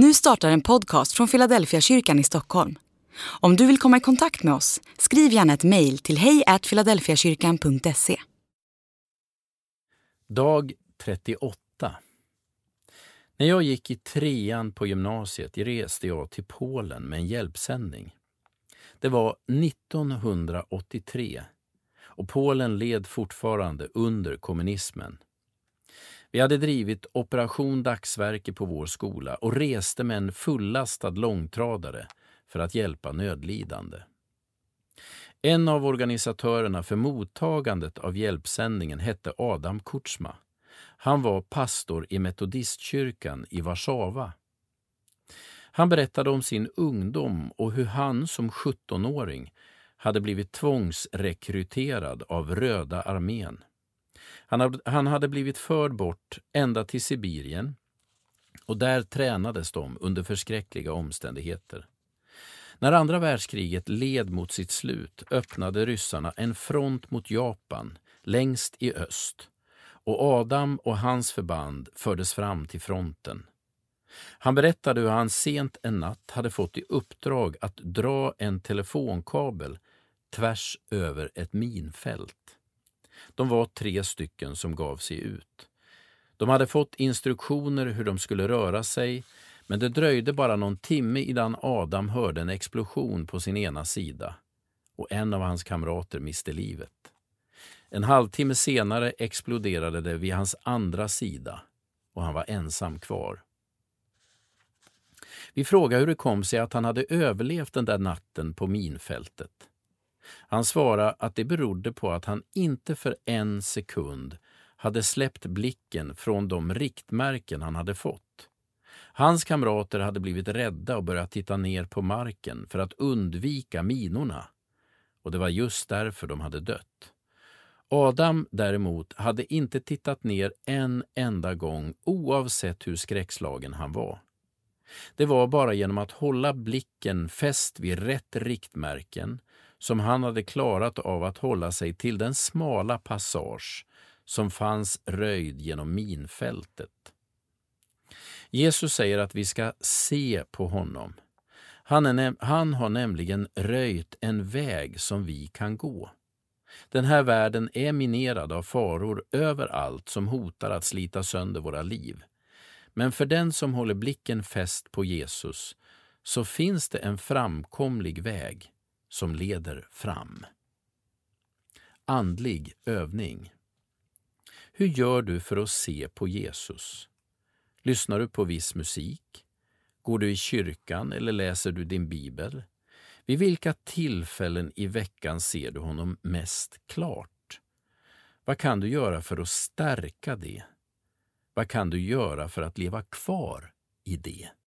Nu startar en podcast från Philadelphia kyrkan i Stockholm. Om du vill komma i kontakt med oss, skriv gärna ett mejl till hejfiladelfiakyrkan.se. Dag 38 När jag gick i trean på gymnasiet reste jag till Polen med en hjälpsändning. Det var 1983 och Polen led fortfarande under kommunismen. Vi hade drivit Operation Dagsverke på vår skola och reste med en fullastad långtradare för att hjälpa nödlidande. En av organisatörerna för mottagandet av hjälpsändningen hette Adam Kutschma. Han var pastor i metodistkyrkan i Warszawa. Han berättade om sin ungdom och hur han som 17-åring hade blivit tvångsrekryterad av Röda armén. Han hade blivit förd bort ända till Sibirien och där tränades de under förskräckliga omständigheter. När andra världskriget led mot sitt slut öppnade ryssarna en front mot Japan längst i öst och Adam och hans förband fördes fram till fronten. Han berättade hur han sent en natt hade fått i uppdrag att dra en telefonkabel tvärs över ett minfält. De var tre stycken som gav sig ut. De hade fått instruktioner hur de skulle röra sig, men det dröjde bara någon timme innan Adam hörde en explosion på sin ena sida och en av hans kamrater miste livet. En halvtimme senare exploderade det vid hans andra sida och han var ensam kvar. Vi frågade hur det kom sig att han hade överlevt den där natten på minfältet. Han svarade att det berodde på att han inte för en sekund hade släppt blicken från de riktmärken han hade fått. Hans kamrater hade blivit rädda och börjat titta ner på marken för att undvika minorna. Och det var just därför de hade dött. Adam däremot hade inte tittat ner en enda gång oavsett hur skräckslagen han var. Det var bara genom att hålla blicken fäst vid rätt riktmärken som han hade klarat av att hålla sig till den smala passage som fanns röjd genom minfältet. Jesus säger att vi ska se på honom. Han, är, han har nämligen röjt en väg som vi kan gå. Den här världen är minerad av faror överallt som hotar att slita sönder våra liv. Men för den som håller blicken fäst på Jesus så finns det en framkomlig väg som leder fram. Andlig övning. Hur gör du för att se på Jesus? Lyssnar du på viss musik? Går du i kyrkan eller läser du din bibel? Vid vilka tillfällen i veckan ser du honom mest klart? Vad kan du göra för att stärka det? Vad kan du göra för att leva kvar i det?